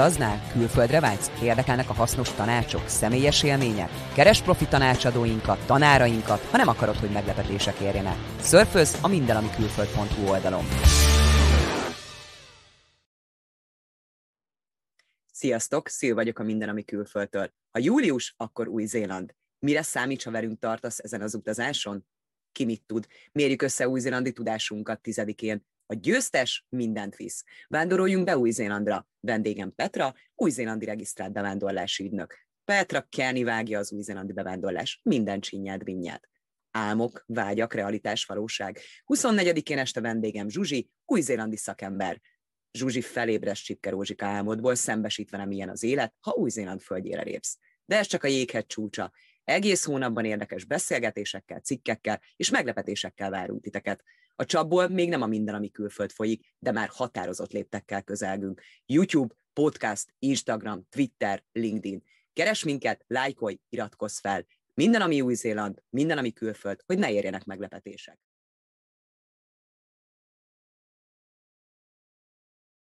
Utaznál? Külföldre vágysz? Érdekelnek a hasznos tanácsok, személyes élmények? Keres profi tanácsadóinkat, tanárainkat, ha nem akarod, hogy meglepetések érjenek. Szörfőz a mindenamikülföld.hu oldalon. Sziasztok, Szil vagyok a Minden, ami külföldtől. Ha július, akkor Új-Zéland. Mire számíts, ha velünk tartasz ezen az utazáson? Ki mit tud? Mérjük össze új-zélandi tudásunkat tizedikén. A győztes mindent visz. Vándoroljunk be Új-Zélandra. Vendégem Petra, új-zélandi regisztrált bevándorlási ügynök. Petra Kenny vágja az új-zélandi bevándorlás. Minden csinyát, vinnyát. Álmok, vágyak, realitás, valóság. 24-én este vendégem Zsuzsi, új-zélandi szakember. Zsuzsi felébres Csipke Rózsika álmodból, szembesítve nem ilyen az élet, ha Új-Zéland földjére lépsz. De ez csak a jéghegy csúcsa. Egész hónapban érdekes beszélgetésekkel, cikkekkel és meglepetésekkel várunk titeket. A csapból még nem a minden, ami külföld folyik, de már határozott léptekkel közelgünk. YouTube, podcast, Instagram, Twitter, LinkedIn. Keres minket, lájkolj, iratkozz fel. Minden, ami Új-Zéland, minden, ami külföld, hogy ne érjenek meglepetések.